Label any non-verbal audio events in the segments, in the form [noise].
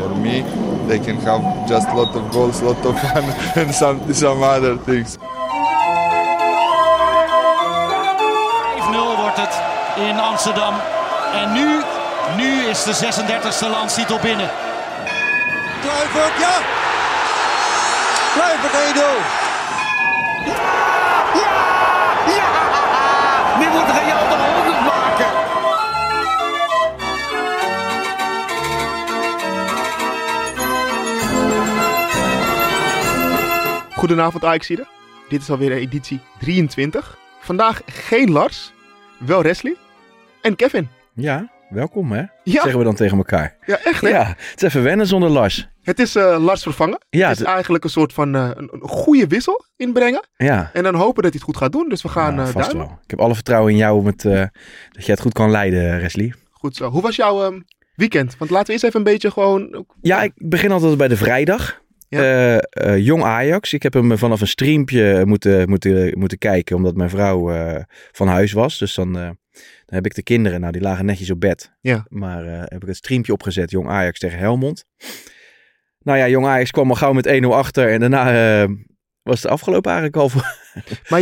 For me, they can have just a lot of goals, lot of fun, [laughs] and some some other things. 5-0 wordt het in Amsterdam. En nu, nu is de 36e landstitel binnen. Kluivert, ja! Kluivert 1-0. Goedenavond Ajaxide. Dit is alweer editie 23. Vandaag geen Lars, wel Wesley en Kevin. Ja, welkom hè? Ja. Zeggen we dan tegen elkaar. Ja, echt hè? Ja, het is even wennen zonder Lars. Het is eh, Lars vervangen. Ja, het is eigenlijk een soort van eh, een, goede wissel inbrengen. Ja, En dan hopen dat hij het goed gaat doen. Dus we gaan ja, eh vast duimen. wel. Ik heb alle vertrouwen in jou om het, dat jij het goed kan leiden, Wesley. Goed zo. Hoe was jouw ehm, weekend? Want laten we eerst even een beetje gewoon... Ja, ik begin altijd bij de vrijdag. Ja. Eh, eh, Jong Ajax. Ik heb hem vanaf een streampje moeten, moeten, moeten kijken, omdat mijn vrouw eh, van huis was. Dus dan, dan heb ik de kinderen, nou die lagen netjes op bed. Ja. Maar heb ik het streampje opgezet, Jong Ajax tegen Helmond. Nou ja, Jong Ajax kwam al gauw met 1-0 achter en daarna was het afgelopen eigenlijk al voor, [laughs] Maar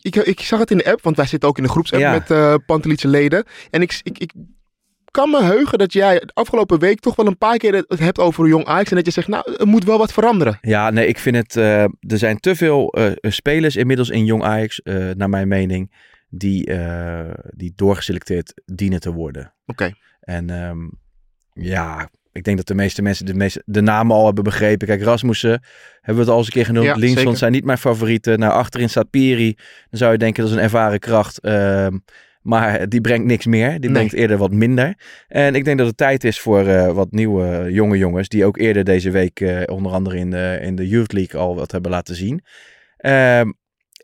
ik, ik zag het in de app, want wij zitten ook in de groepsapp Ja. met eh Pantelietse leden. En ik, ik, ik kan me heugen dat jij de afgelopen week toch wel een paar keer het hebt over Jong Ajax. En dat je zegt, nou, er moet wel wat veranderen. Ja, nee, ik vind het. eh, er zijn te veel eh, spelers inmiddels in Jong Ajax, eh, naar mijn mening, die, die doorgeselecteerd dienen te worden. Oké. En ehm, ja, ik denk dat de meeste mensen de, meeste, de namen al hebben begrepen. Kijk, Rasmussen hebben we het al eens een keer genoemd. Ja, zijn niet mijn favorieten. Nou, achterin staat Piri. Dan zou je denken dat is een ervaren kracht. ehm, maar die brengt niks meer. Die Nee. brengt eerder wat minder. En ik denk dat het tijd is voor eh, wat nieuwe jonge jongens. Die ook eerder deze week eh, onder andere in de, in de Youth League al wat hebben laten zien. Ehm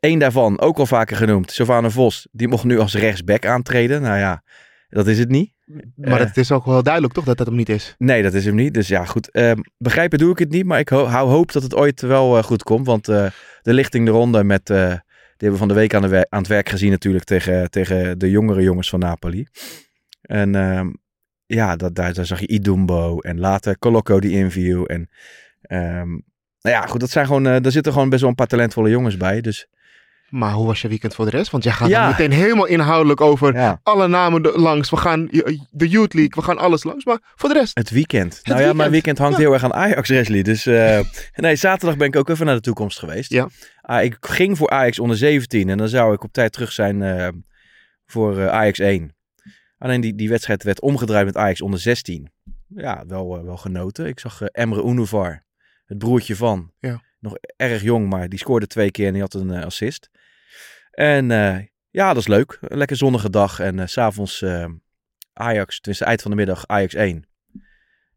Eén daarvan, ook al vaker genoemd, Sylvana Vos. Die mocht nu als rechtsback aantreden. Nou ja, dat is het niet. Maar Eh. het is ook wel duidelijk toch dat dat hem niet is. Nee, dat is hem niet. Dus ja, goed. ehm, begrijpen doe ik het niet. Maar ik ho- hou hoop dat het ooit wel eh, goed komt. Want eh, de lichting de ronde met... die hebben we van de week aan, het werk gezien natuurlijk tegen, tegen de jongere jongens van Napoli. En ehm, ja, dat, daar, zag je Idumbo en later Colocco die inviel. En ehm, nou ja, goed, dat zijn gewoon, eh daar zitten gewoon best wel een paar talentvolle jongens bij. Dus Maar hoe was je weekend voor de rest? Want jij gaat Ja. meteen helemaal inhoudelijk over ja, alle namen de- langs. We gaan de Youth League, we gaan alles langs. Maar voor de rest, het weekend. nou ja, mijn weekend hangt Ja. heel erg aan Ajax, Wesley. Dus eh, nee, zaterdag ben ik ook even naar de toekomst geweest. Ja. Ah, ik ging voor Ajax onder 17 en dan zou ik op tijd terug zijn eh, voor eh, Ajax 1. Alleen die, die wedstrijd werd omgedraaid met Ajax onder 16. Ja, wel, wel genoten. Ik zag Emre Unuvar, het broertje van. Ja. Nog erg jong, maar die scoorde twee keer en die had een assist. En eh, ja, dat is leuk. Een lekker zonnige dag. En eh, s s'avonds eh, Ajax, tenminste eind van de middag Ajax 1.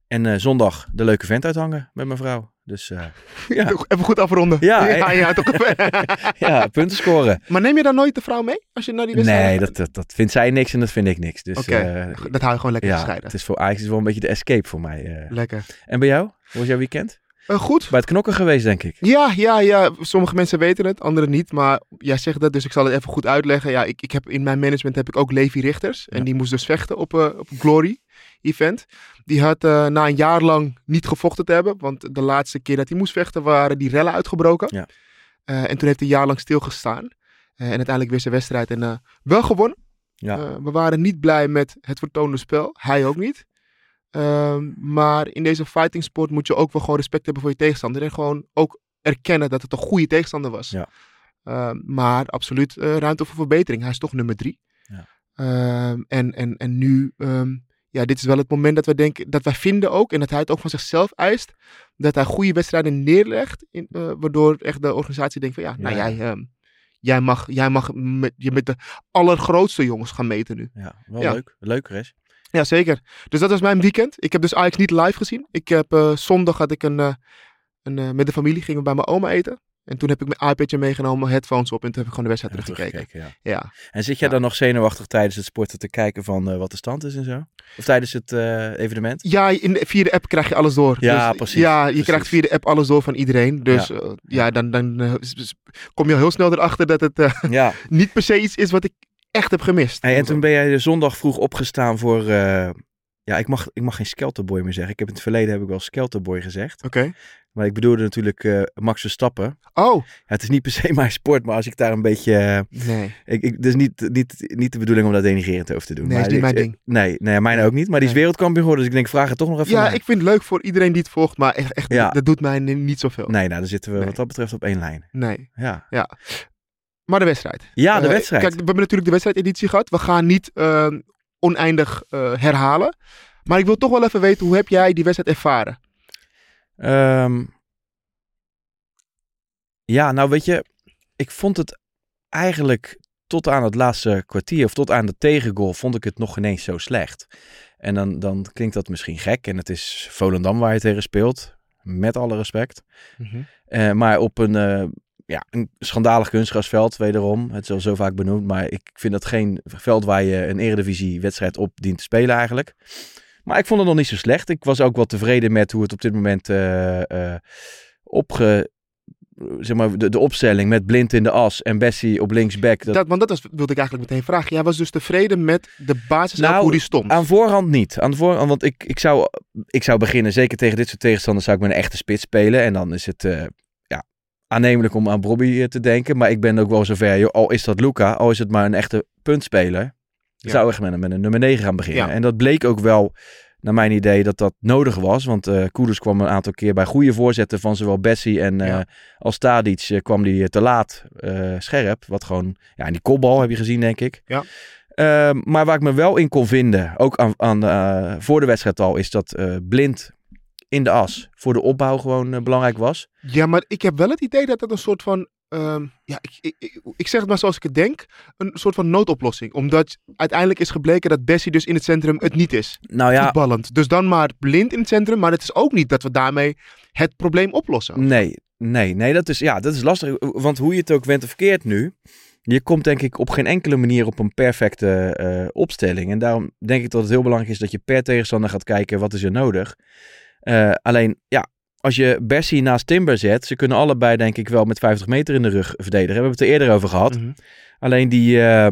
En eh, zondag de leuke vent uithangen met mijn vrouw. Dus eh, [laughs] ja. even goed afronden. Ja, [laughs] ja, ja toch. [laughs] ja, punten scoren. maar neem je dan nooit de vrouw mee? Als je naar die wedstrijd Nee, dat, dat, dat vindt zij niks en dat vind ik niks. Dus eh, dat hou je gewoon lekker ja, gescheiden. het is voor Ajax is wel een beetje de escape voor mij. eh. Lekker. En bij jou? Hoe was jouw weekend? Eh, goed. Bij het knokken geweest, denk ik. Ja, ja, ja. Sommige mensen weten het, anderen niet. Maar jij zegt dat, dus ik zal het even goed uitleggen. Ja, ik, ik heb, in mijn management heb ik ook Levi Richters. En Ja. die moest dus vechten op, eh, op een Glory event. Die had eh, na een jaar lang niet gevochten te hebben. Want de laatste keer dat hij moest vechten waren die rellen uitgebroken. Ja. En toen heeft hij een jaar lang stilgestaan. En uiteindelijk weer zijn wedstrijd. En wel gewonnen. Ja. We waren niet blij met het vertoonde spel. Hij ook niet. Ehm, maar in deze fighting sport moet je ook wel gewoon respect hebben voor je tegenstander. En gewoon ook erkennen dat het een goede tegenstander was. Ja. Ehm, maar absoluut eh, ruimte voor verbetering. Hij is toch nummer drie. Ja. Ehm, en, en, en nu, ja, dit is wel het moment dat wij denken, dat wij vinden ook, en dat hij het ook van zichzelf eist, dat hij goede wedstrijden neerlegt. In, eh, waardoor echt de organisatie denkt van ja, nou Ja. jij, jij mag, jij mag met, je met de allergrootste jongens gaan meten nu. Ja, wel Ja. leuk. Leuk, Res. Ja, zeker. Dus dat was mijn weekend. Ik heb dus Ajax niet live gezien. Ik heb eh, zondag had ik een, eh, een eh, met de familie gingen we bij mijn oma eten. En toen heb ik mijn iPadje meegenomen, mijn headphones op en toen heb ik gewoon de wedstrijd teruggekeken. teruggekeken, ja. Ja. En zit jij Ja. dan nog zenuwachtig tijdens het sporten te kijken van wat de stand is en zo? Of tijdens het evenement? Ja, in via de app krijg je alles door. Ja, Dus, precies, Ja, je precies. krijgt via de app alles door van iedereen. Dus Ja. dan, dan kom je al heel snel erachter dat het [laughs] niet per se iets is wat ik echt heb gemist. Hey, en toen ben jij de zondag vroeg opgestaan voor... eh, ja, ik mag, ik mag geen Skelterboy meer zeggen. Ik heb in het verleden heb ik wel Skelterboy gezegd. Oké. Maar ik bedoelde natuurlijk eh, Max Verstappen. Oh, Ja, het is niet per se [laughs] mijn sport, maar als ik daar een beetje... eh, nee. ik, ik, is niet, niet, niet de bedoeling om dat denigrerend over te doen. Nee, maar is niet ik- mijn ding. Nee, nee, mijn ook niet. Maar die is Nee. wereldkampioen geworden, dus ik denk, vraag het toch nog even Ja, naar. ik vind het leuk voor iedereen die het volgt, maar echt, echt Ja. dat doet mij ni- niet zoveel. Nee, nou, dan zitten we Nee. wat dat betreft op één lijn. Nee. Ja, Maar de wedstrijd. ja de Eh, wedstrijd. Kijk, we hebben natuurlijk de wedstrijdeditie gehad. We gaan niet eh, oneindig eh, herhalen. Maar ik wil toch wel even weten, hoe heb jij die wedstrijd ervaren? Ehm, ja, nou weet je, ik vond het eigenlijk tot aan het laatste kwartier of tot aan de tegengoal vond ik het nog ineens zo slecht. En dan, dan klinkt dat misschien gek en het is Volendam waar je tegen speelt, met alle respect. Eh, maar op een, ja, een schandalig kunstgrasveld, wederom. Het is al zo vaak benoemd, maar ik vind dat geen veld waar je een eredivisie-wedstrijd op dient te spelen eigenlijk. Maar ik vond het nog niet zo slecht. Ik was ook wel tevreden met hoe het op dit moment eh, eh, opge... Zeg maar, de, de opstelling met Blind in de as en Bessie op linksback. Dat, Dat, want dat was, wilde ik eigenlijk meteen vragen. Jij was dus tevreden met de basis Nou, hoe die stond. Aan voorhand niet. Aan voorhand, want ik, ik, zou, ik zou beginnen, zeker tegen dit soort tegenstanders, zou ik met een echte spits spelen. En dan is het eh, aannemelijk om aan Bobby eh, te denken. Maar ik ben ook wel zover, joh, al is dat Luca, al is het maar een echte puntspeler. Ja. zou echt met een, met een nummer 9 gaan beginnen. Ja. En dat bleek ook wel, naar mijn idee, dat dat nodig was. Want eh Koeders kwam een aantal keer bij goede voorzetten van zowel Bessie en eh als Tadic kwam die te laat scherp. Wat gewoon, ja, en die kopbal heb je gezien, denk ik. Ja. Ehm, maar waar ik me wel in kon vinden, ook aan, aan, voor de wedstrijd al, is dat blind in de as voor de opbouw gewoon eh, belangrijk was. Ja, maar ik heb wel het idee dat dat een soort van. ehm, ja, ik, ik, ik, zeg het maar zoals ik het denk. Een soort van noodoplossing. Omdat uiteindelijk is gebleken dat Bessie dus in het centrum het niet is. Nou ja, Voetballend. Dus dan maar blind in het centrum. Maar het is ook niet dat we daarmee het probleem oplossen. nee, nee, nee, dat is, ja, dat is lastig. Want hoe je het ook went of keert nu, je komt denk ik op geen enkele manier op een perfecte eh, opstelling. En daarom denk ik dat het heel belangrijk is dat je per tegenstander gaat kijken wat is er nodig. Eh, alleen, ja, als je Bessie naast Timber zet, ze kunnen allebei denk ik wel met 50 meter in de rug verdedigen. We hebben het er eerder over gehad. Mhm. Alleen die, eh,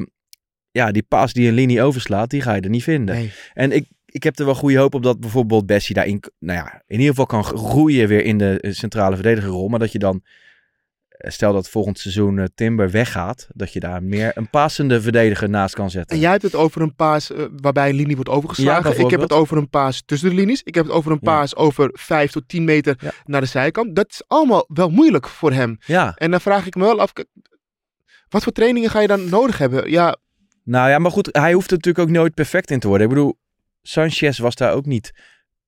ja, die paas die een linie overslaat, die ga je er niet vinden. Nee. En ik, ik heb er wel goede hoop op dat bijvoorbeeld Bessie daarin, nou ja, in ieder geval kan groeien weer in de eh, centrale verdedigerrol. Maar dat je dan, stel dat volgend seizoen eh, Timber weggaat, dat je daar meer een passende verdediger naast kan zetten. En jij hebt het over een paas eh, waarbij een linie wordt Ja, overgeslagen. ik heb het over een paas tussen de linies. Ik heb het over een Ja. paas over 5 tot 10 meter Ja. naar de zijkant. Dat is allemaal wel moeilijk voor hem. Ja, En dan vraag ik me wel af, wat voor trainingen ga je dan nodig hebben? Ja, nou ja, maar goed, hij hoeft er natuurlijk ook nooit perfect in te worden. Ik bedoel, Sanchez was daar ook niet,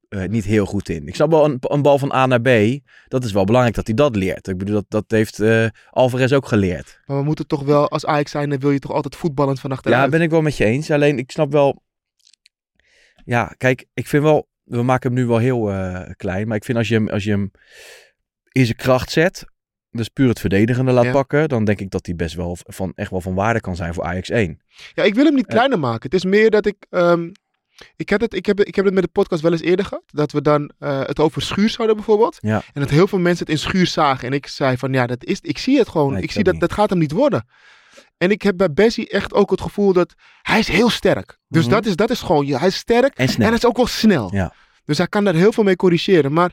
eh, niet heel goed in. Ik snap wel een, een bal van A naar B. Dat is wel belangrijk dat hij dat leert. Ik bedoel, dat, dat heeft eh, Alvarez ook geleerd. maar we moeten toch wel, als Ajax zijn, dan wil je toch altijd voetballend van achteruit. Ja, ben ik wel met je eens. Alleen ik snap wel. Ja, kijk, ik vind wel. We maken hem nu wel heel eh, klein. Maar ik vind als je hem, als je hem in zijn kracht zet. Dus puur het verdedigende laat Ja. pakken. Dan denk ik dat hij best wel van, echt wel van waarde kan zijn voor Ajax 1. Ja, ik wil hem niet kleiner maken. Het is meer dat ik... ehm, ik, heb het, ik, heb, ik heb het met de podcast wel eens eerder gehad. Dat we dan eh, het over Schuurs hadden bijvoorbeeld. Ja. En dat heel veel mensen het in Schuurs zagen. En ik zei van ja, dat is, ik zie het gewoon. Nee, ik zie dat, niet. dat gaat hem niet worden. En ik heb bij Bessie echt ook het gevoel dat hij is heel sterk. Dus Mhm. dat, is, dat is gewoon, ja, hij is sterk En hij is ook wel snel. Ja. Dus hij kan daar heel veel mee corrigeren. Maar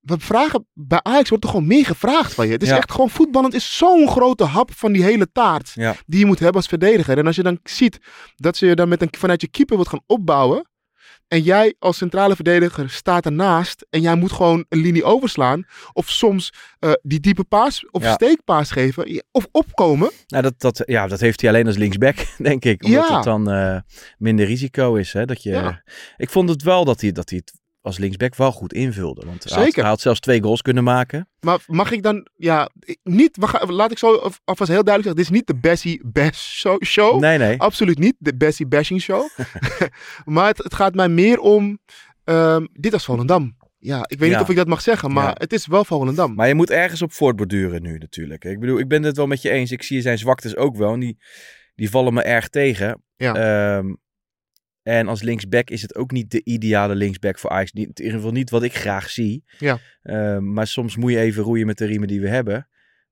we vragen, bij Ajax wordt er gewoon meer gevraagd van je. Het is Ja. echt gewoon, voetballend is zo'n grote hap van die hele taart Ja. die je moet hebben als verdediger. En als je dan ziet dat ze je dan met een, vanuit je keeper wordt gaan opbouwen. En jij als centrale verdediger staat ernaast. En jij moet gewoon een linie overslaan. Of soms eh, die diepe paas of Ja. steekpaas geven. Of opkomen. Nou, dat, dat, ja, dat heeft hij alleen als linksback, [laughs] denk ik. Omdat het dan eh, minder risico is. Hè, dat je. Ik vond het wel dat hij, dat hij het als linksback wel goed invulde. Want hij had, Zeker. hij had zelfs twee goals kunnen maken. Maar mag ik dan, ja, niet, laat ik zo alvast heel duidelijk zeggen, dit is niet de Bessie Bash show. Nee, nee. Absoluut niet, de Bessie Bashing show. [laughs] [laughs] maar het, het gaat mij meer om, ehm, dit was Volendam. Ja, ik weet Ja. niet of ik dat mag zeggen, maar Ja. het is wel Volendam. Maar je moet ergens op voortborduren nu natuurlijk. Ik bedoel, ik ben het wel met je eens. Ik zie zijn zwaktes ook wel. En die, die vallen me erg tegen. Ja. Ehm, en als linksback is het ook niet de ideale linksback voor Ajax. Niet, in ieder geval niet wat ik graag zie. Ja. Ehm, maar soms moet je even roeien met de riemen die we hebben.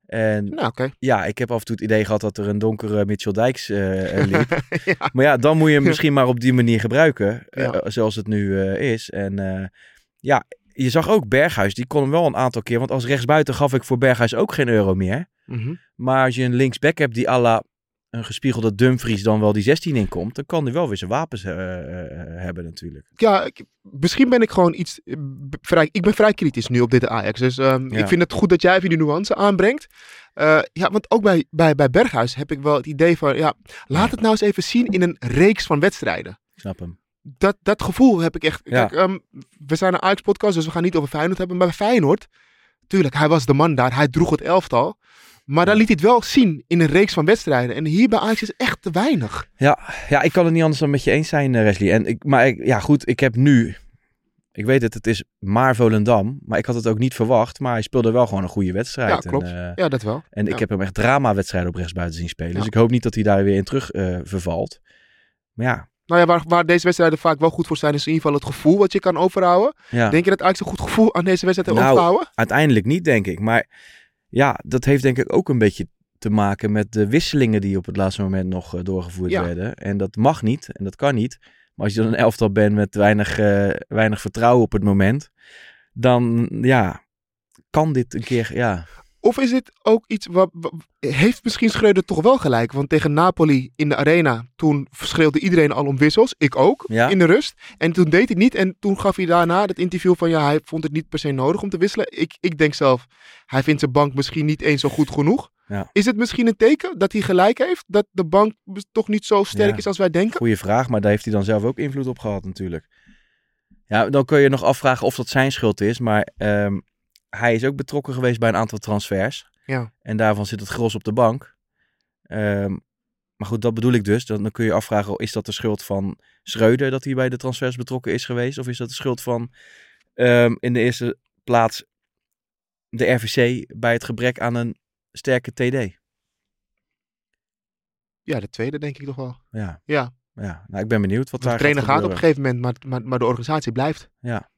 En nou, ja, ik heb af en toe het idee gehad dat er een donkere Mitchell Dijks eh, eh, [laughs] liep. ja. Maar ja, dan moet je hem misschien maar op die manier gebruiken. eh, zoals het nu is. En ja, je zag ook Berghuis. Die kon hem wel een aantal keer. Want als rechtsbuiten gaf ik voor Berghuis ook geen euro meer. Mhm. Maar als je een linksback hebt die à la een gespiegelde Dumfries dan wel die 16 inkomt. Dan kan hij wel weer zijn wapens eh, eh, hebben natuurlijk. Ja, ik- misschien ben ik gewoon iets eh, vrij. Ik ben vrij kritisch nu op dit Ajax. Dus ehm, Ja. ik vind het goed dat jij even die nuance aanbrengt. Ja, want ook bij, bij, bij Berghuis heb ik wel het idee van. Ja, laat het nou eens even zien in een reeks van wedstrijden. Ik snap hem. Dat, dat gevoel heb ik echt. Ja. Kijk, ehm, we zijn een Ajax-podcast, dus we gaan niet over Feyenoord hebben. Maar bij Feyenoord, tuurlijk, hij was de man daar. Hij droeg het elftal. Maar dan liet hij het wel zien in een reeks van wedstrijden. En hier bij Ajax is echt te weinig. Ja, ja, ik kan het niet anders dan met je eens zijn, eh, Wesley. En ik, maar ik, ja, goed, ik heb nu. Ik weet het, het is maar Volendam. Maar ik had het ook niet verwacht. Maar hij speelde wel gewoon een goede wedstrijd. Ja, klopt. En, eh, Ja, dat wel. en ik heb hem echt drama-wedstrijden op rechtsbuiten zien spelen. Ja. Dus ik hoop niet dat hij daar weer in terug eh, vervalt. Maar ja, Nou ja, waar, waar deze wedstrijden vaak wel goed voor zijn, is in ieder geval het gevoel wat je kan overhouden. ja. Denk je dat Ajax een goed gevoel aan deze wedstrijd heeft Nou, overhouden? uiteindelijk niet, denk ik. Maar ja, dat heeft denk ik ook een beetje te maken met de wisselingen die op het laatste moment nog eh, doorgevoerd Ja. werden. En dat mag niet en dat kan niet. Maar als je dan een elftal bent met weinig, eh, weinig vertrouwen op het moment, dan ja, kan dit een keer, ja. Of is dit ook iets wat. wat- heeft misschien Schreuder toch wel gelijk? Want tegen Napoli in de arena, toen schreeuwde iedereen al om wissels. Ik ook, Ja. in de rust. En toen deed hij niet. En toen gaf hij daarna het interview van ja, hij vond het niet per se nodig om te wisselen. Ik, ik denk zelf, hij vindt zijn bank misschien niet eens zo goed genoeg. Ja. Is het misschien een teken dat hij gelijk heeft? Dat de bank toch niet zo sterk Ja. is als wij denken? Goeie vraag, maar daar heeft hij dan zelf ook invloed op gehad natuurlijk. Ja, dan kun je nog afvragen of dat zijn schuld is, maar ehm, hij is ook betrokken geweest bij een aantal transfers. Ja. En daarvan zit het gros op de bank. Ehm, maar goed, dat bedoel ik dus. Dan, dan kun je afvragen, is dat de schuld van Schreuder dat hij bij de transfers betrokken is geweest? Of is dat de schuld van ehm, in de eerste plaats de RVC bij het gebrek aan een sterke TD? Ja, de tweede denk ik toch wel. Ja, Ja, ja. Nou, ik ben benieuwd wat de daar trainer gaat op een gegeven moment, maar, maar, maar de organisatie blijft. Ja.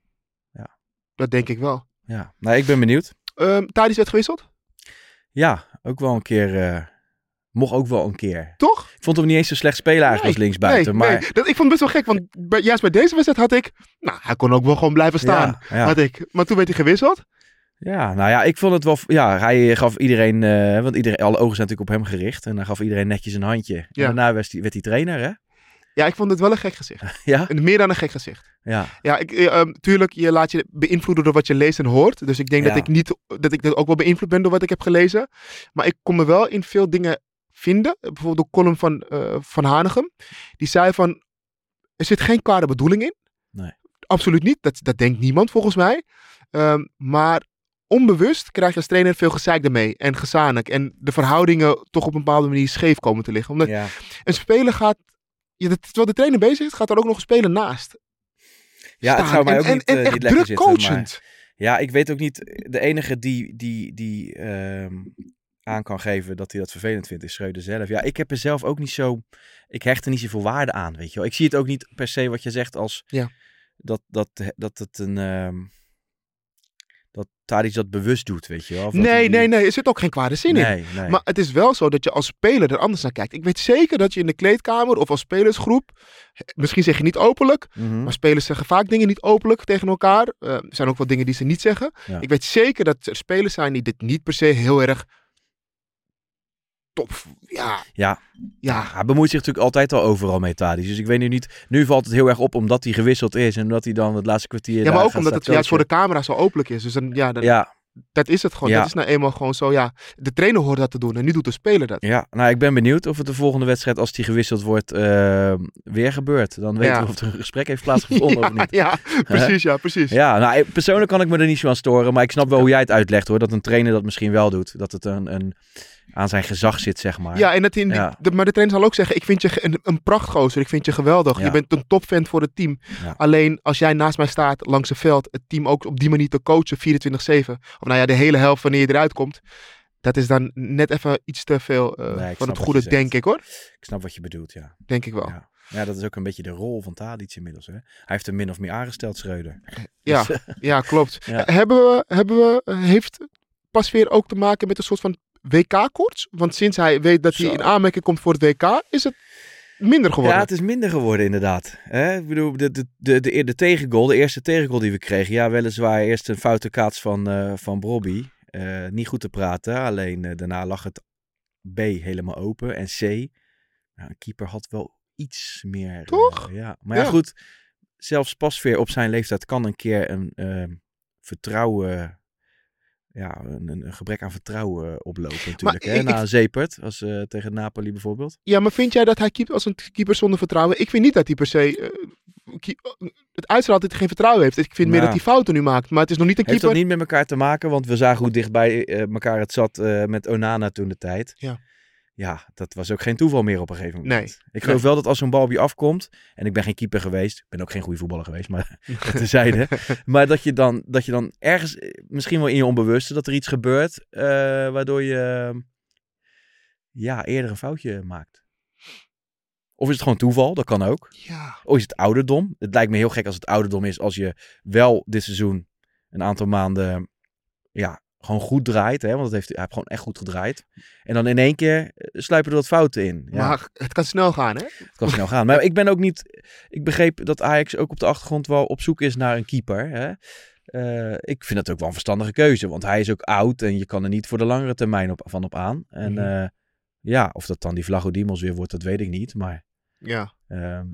Ja. Dat denk ik wel. Ja, nou, ik ben benieuwd. Um, Thadis werd gewisseld, Ja, ook wel een keer. eh, mocht ook wel een keer. toch? Ik vond hem niet eens zo slecht spelen eigenlijk als linksbuiten. nee, maar nee. Dat, ik vond het best wel gek, want bij, juist bij deze wedstrijd had ik... Nou, hij kon ook wel gewoon blijven staan, Ja, ja. had ik. Maar toen werd hij gewisseld. ja, nou ja, ik vond het wel. Ja, hij gaf iedereen. eh, want iedereen, alle ogen zijn natuurlijk op hem gericht. En hij gaf iedereen netjes een handje. En Ja. daarna werd hij, werd hij trainer, hè? Ja, ik vond het wel een gek gezicht. [laughs] Ja, En meer dan een gek gezicht. ja. Ja, ik, eh, ehm, tuurlijk, je laat je beïnvloeden door wat je leest en hoort. Dus ik denk Ja. dat ik niet, dat ik dat ook wel beïnvloed ben door wat ik heb gelezen. Maar ik kon me wel in veel dingen vinden. Bijvoorbeeld de column van, eh, van Hanegem. Die zei van, er zit geen kwade bedoeling in. Nee. Absoluut niet. Dat, dat denkt niemand volgens mij. Ehm, maar onbewust krijg je als trainer veel gezeik ermee. En gezanik. En de verhoudingen toch op een bepaalde manier scheef komen te liggen. Omdat ja. een speler gaat... Dat- terwijl de trainer bezig is, gaat er ook nog een speler naast. ja het zou mij en, ook niet, en eh, niet lekker druk zitten. maar- coachend. Ja, ik weet ook niet. De enige die, die, die ehm, aan kan geven dat hij dat vervelend vindt, is Schreuder zelf. Ja, ik heb er zelf ook niet zo. Ik hecht er niet zoveel waarde aan, weet je wel. Ik zie het ook niet per se wat je zegt als. Ja. Dat, dat, dat het een. ehm dat Tadic dat bewust doet, weet je wel. Nee, nee, nee. Er zit ook geen kwade zin in. Nee, nee. Maar het is wel zo dat je als speler er anders naar kijkt. Ik weet zeker dat je in de kleedkamer of als spelersgroep, misschien zeg je niet openlijk, Mhm. maar spelers zeggen vaak dingen niet openlijk tegen elkaar. Eh, er zijn ook wel dingen die ze niet zeggen. Ja. Ik weet zeker dat er spelers zijn die dit niet per se heel erg top. Ja, Ja, ja. hij bemoeit zich natuurlijk altijd al overal mee, Tadic. Dus ik weet nu niet. Nu valt het heel erg op omdat hij gewisseld is en omdat hij dan het laatste kwartier. Ja, maar ook omdat het juist voor de camera zo openlijk is. Dus dan, ja, dan, Ja, Dat is het gewoon. Ja. Dat is nou eenmaal gewoon zo, ja. De trainer hoort dat te doen en nu doet de speler dat. Ja, nou ik ben benieuwd of het de volgende wedstrijd, als die gewisseld wordt, eh, weer gebeurt. Dan weten Ja. we of er een gesprek heeft plaatsgevonden [laughs] of ja, niet. ja, precies, ja, precies. Ja, nou persoonlijk kan ik me er niet zo aan storen, maar ik snap wel hoe jij het uitlegt hoor. Dat een trainer dat misschien wel doet. Dat het een, een, aan zijn gezag zit, zeg maar. Ja, en dat in die- Ja. de, maar de trainer zal ook zeggen: Ik vind je een, een prachtgozer. Ik vind je geweldig. Ja. Je bent een topvent voor het team. Ja. Alleen als jij naast mij staat langs het veld, het team ook op die manier te coachen, 24-7. Of nou ja, de hele helft wanneer je eruit komt. Dat is dan net even iets te veel eh, Nee, van het goede, denk ik hoor. Ik snap wat je bedoelt, ja. Denk ik wel. Ja. Ja, dat is ook een beetje de rol van Tadic inmiddels. Hè? Hij heeft hem min of meer aangesteld, Schreuder. Ja, Dus, ja klopt. [laughs] Ja. Hebben we, hebben we, eh, heeft Pasveer ook te maken met een soort van WK-koorts? Want sinds hij weet dat hij Zo. in aanmerking komt voor het WK, is het minder geworden. Ja, het is minder geworden inderdaad. Hè? Ik bedoel, de, de, de, de, de tegengoal, de eerste tegengoal die we kregen. Ja, weliswaar eerst een foute kaats van, eh van Brobby. Eh, niet goed te praten, alleen eh, daarna lag het B helemaal open. En C, nou, een keeper had wel iets meer... Toch? ja, maar ja, Ja. goed. Zelfs Pasveer op zijn leeftijd kan een keer een vertrouwen... Ja, een, een gebrek aan vertrouwen oplopen natuurlijk. hè? ik- Na Zepert, als eh, tegen Napoli bijvoorbeeld. Ja, maar vind jij dat hij keept als een keeper zonder vertrouwen? Ik vind niet dat hij per se... eh, het uitstraalt dat hij geen vertrouwen heeft. Ik vind meer Nou. dat hij fouten nu maakt. Maar het is nog niet een Heeft keeper... dat niet met elkaar te maken? Want we zagen hoe dichtbij eh, elkaar het zat eh, met Onana toen de tijd. Ja. Ja, dat was ook geen toeval meer op een gegeven moment. Nee. Ik geloof wel dat als zo'n bal op je afkomt, en ik ben geen keeper geweest, ik ben ook geen goede voetballer geweest, maar [laughs] dat terzijde. maar dat je, dan, dat je dan ergens, eh, misschien wel in je onbewuste, dat er iets gebeurt, eh, waardoor je eh, ja, eerder een foutje maakt. Of is het gewoon toeval? Dat kan ook. Ja, Of is het ouderdom? Het lijkt me heel gek als het ouderdom is als je wel dit seizoen een aantal maanden ja, gewoon goed draait. Hè? Want het heeft, hij heeft gewoon echt goed gedraaid. En dan in één keer eh, sluipen er wat fouten in. Ja, maar het kan snel gaan, hè? het kan snel gaan. Maar ik ben ook niet... Ik begreep dat Ajax ook op de achtergrond wel op zoek is naar een keeper. Hè? Eh, ik vind dat ook wel een verstandige keuze. Want hij is ook oud en je kan er niet voor de langere termijn op, van op aan. En Mhm. eh, ja, of dat dan die Vlagodimos weer wordt, dat weet ik niet. Maar Ja. ehm,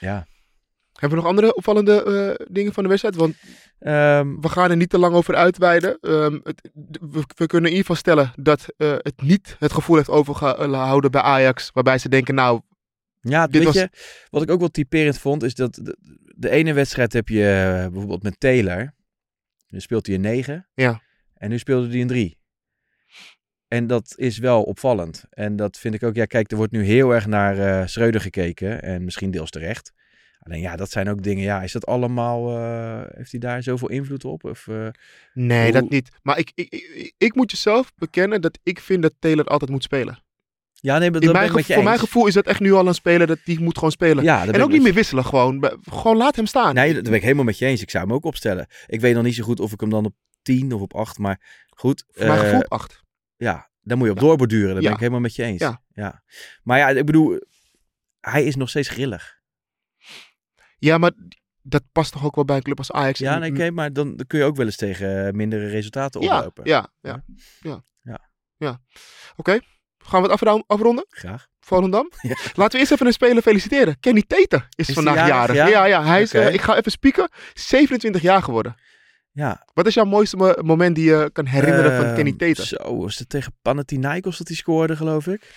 ja... Hebben we nog andere opvallende eh, dingen van de wedstrijd? Want Ehm, we gaan er niet te lang over uitweiden. Ehm, het, we, we kunnen in ieder geval stellen dat eh, het niet het gevoel heeft overgehouden bij Ajax. Waarbij ze denken, nou, Ja, Dit weet was- je, wat ik ook wel typerend vond, is dat de, de ene wedstrijd heb je eh, bijvoorbeeld met Taylor. Dan speelt hij een 9. Ja. En nu speelde hij een 3. En dat is wel opvallend. En dat vind ik ook, ja kijk, er wordt nu heel erg naar eh Schreuder gekeken. En misschien deels terecht. Alleen ja, dat zijn ook dingen, ja, is dat allemaal, eh, heeft hij daar zoveel invloed op? Of, eh, nee, Hoe- dat niet. Maar ik, ik, ik, ik moet jezelf bekennen dat ik vind dat Taylor altijd moet spelen. ja, nee, maar dat mijn voor mijn gevoel is dat echt nu al een speler dat die moet gewoon spelen. Ja, dat en ook niet met meer wisselen gewoon. Gewoon laat hem staan. Nee, dat ben ik helemaal met je eens. Ik zou hem ook opstellen. Ik weet nog niet zo goed of ik hem dan op 10 of op 8, maar goed. voor mijn eh, gevoel op acht. Ja, daar moet je op doorborduren. Daar Ja. ben ik helemaal met je eens. Ja. Ja. Maar ja, ik bedoel, hij is nog steeds grillig. Ja, maar dat past toch ook wel bij een club als Ajax. Ja, nee, maar dan, kun je ook wel eens tegen eh, mindere resultaten ja, oplopen. ja, ja, ja. Ja. ja. Oké, gaan we het afronden? Graag. Volendam. [laughs] Ja. Laten we eerst even een speler feliciteren. Kenny Tater is, vandaag jarig, ja? Ja, ja, hij is, eh, ik ga even spieken. 27 jaar geworden. Ja. Wat is jouw mooiste mo- moment die je kan herinneren van Ehm, Kenny Tater? Zo, was het tegen Panathinaikos dat hij scoorde, geloof ik?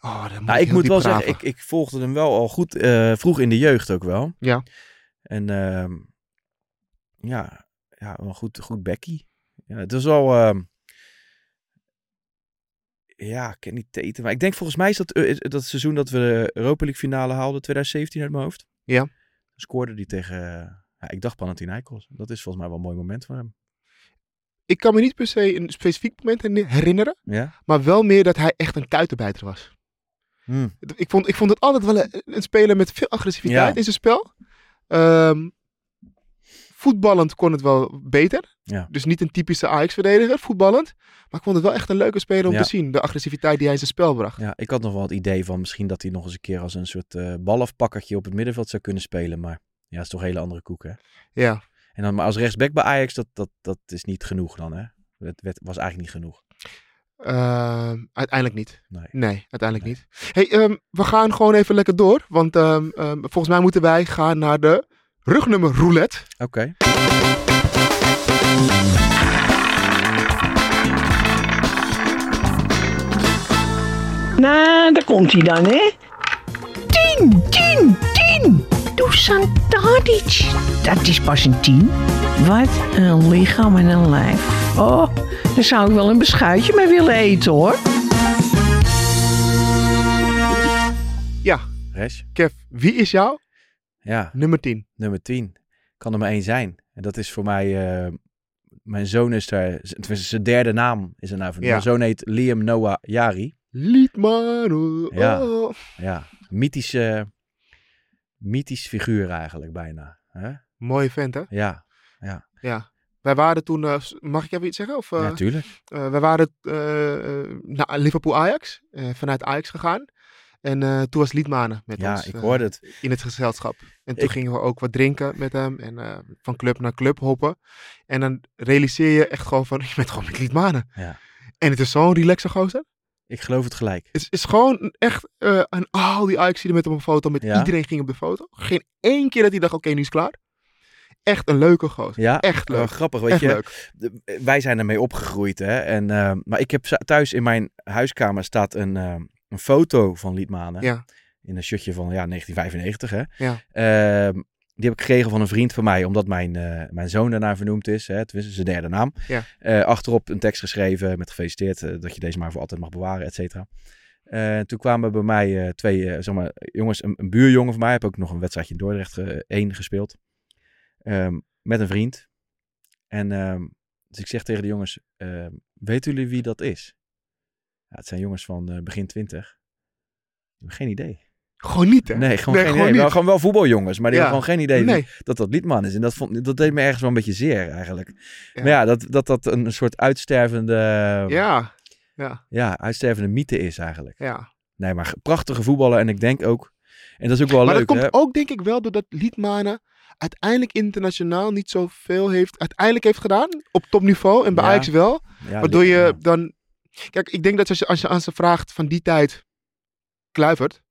Oh, dat moet Nou, ik heel moet diep wel graven. zeggen, ik, ik volgde hem wel al goed, eh, vroeg in de jeugd ook wel. Ja. En ehm, ja, ja, wel goed, goed Becky. Ja, het was wel, ehm, ja, Kenny Tatum. Maar ik denk volgens mij is dat eh, dat seizoen dat we de Europa League finale haalden, 2017 uit mijn hoofd. Ja. Scoorde die tegen, ja, ik dacht Panathinaikos. Dat is volgens mij wel een mooi moment voor hem. Ik kan me niet per se een specifiek moment herinner- herinneren. Ja? Maar wel meer dat hij echt een kuitenbijter was. Hm. Ik vond, ik vond het altijd wel een, een speler met veel agressiviteit Ja. in zijn spel. Ehm, voetballend kon het wel beter. Ja. Dus niet een typische Ajax-verdediger, voetballend. Maar ik vond het wel echt een leuke speler om Ja. te zien. De agressiviteit die hij in zijn spel bracht. Ja, ik had nog wel het idee van misschien dat hij nog eens een keer als een soort eh balafpakkertje op het middenveld zou kunnen spelen. Maar ja, dat is toch een hele andere koek, hè? Ja. En dan maar als rechtsback bij Ajax, dat, dat, dat is niet genoeg dan, hè? Het werd, was eigenlijk niet genoeg. Ehm, uiteindelijk niet. Nee. Nee, uiteindelijk niet. Hey, ehm, we gaan gewoon even lekker door. Want ehm, ehm, volgens mij moeten wij gaan naar de rugnummer roulette. Oké. Nou, daar komt hij dan, hè? Dusan Tadic. Dat is pas een 10. Wat een lichaam en een lijf. Oh, daar zou ik wel een beschuitje mee willen eten, hoor. Ja, Res? Kev, wie is jou? Ja, Nummer 10. nummer 10. Kan er maar één zijn. En dat is voor mij... eh, mijn zoon is daar... Tenminste, zijn derde naam is er nou van. Ja. Mijn zoon heet Liam Noah Jari. Liedmano. Ja. Oh. Ja, mythische... Mythisch figuur eigenlijk bijna. Hè? Mooie vent, hè? Ja, Ja. Wij waren toen, eh, mag ik even iets zeggen? Of, eh, ja, tuurlijk. eh, wij waren naar Liverpool-Ajax, vanuit Ajax gegaan. En toen was Liedmanen met Ja, ons ik eh, hoorde het. in het gezelschap. En toen Ik- gingen we ook wat drinken met hem en van club naar club hoppen. En dan realiseer je echt gewoon van, [laughs] je bent gewoon met Liedmanen. Ja. En het is zo'n relaxe gozer. Ik geloof het gelijk. Het is, is gewoon echt eh een al die Ajax met hem op een foto. Met Ja. iedereen ging op de foto. Geen één keer dat hij dacht, oké, nu is het klaar. Echt een leuke gozer. Ja, Echt leuk. grappig. Weet Echt je, leuk. wij zijn ermee opgegroeid. Hè? En, eh, maar ik heb thuis in mijn huiskamer staat een, eh, een foto van Liedmanen. Ja. In een shirtje van ja, 1995. Hè? Ja. Die heb ik gekregen van een vriend van mij, omdat mijn, eh, mijn zoon daarnaar vernoemd is. Hè? Tenminste, zijn derde naam. Ja. Eh, achterop een tekst geschreven met gefeliciteerd eh, dat je deze maar voor altijd mag bewaren, et cetera. Toen kwamen bij mij twee zeg maar, jongens, een, een buurjongen van mij. Heb ook nog een wedstrijdje in Dordrecht eh, één gespeeld. Ehm, met een vriend. En ehm, dus ik zeg tegen de jongens, ehm, weten jullie wie dat is? Ja, het zijn jongens van begin twintig. Ik heb geen idee. Gewoon niet, hè? Nee, gewoon Nee, geen gewoon idee. Wel, gewoon wel voetbaljongens, maar die Ja. hebben gewoon geen idee Nee. dat dat Liedman is. En dat, vond, dat deed me ergens wel een beetje zeer eigenlijk. Ja. Maar ja, dat dat, dat een soort uitstervende, Ja. Ja. ja, uitstervende mythe is eigenlijk. Ja. Nee, maar prachtige voetballer. En ik denk ook, en dat is ook wel Maar leuk. dat komt hè? ook denk ik wel doordat Liedmanen uiteindelijk internationaal niet zoveel heeft, uiteindelijk heeft gedaan op topniveau en bij Ja. Ajax wel. Ja, waardoor je dan, kijk, ik denk dat als je, als je aan ze vraagt van die tijd, Kluivert,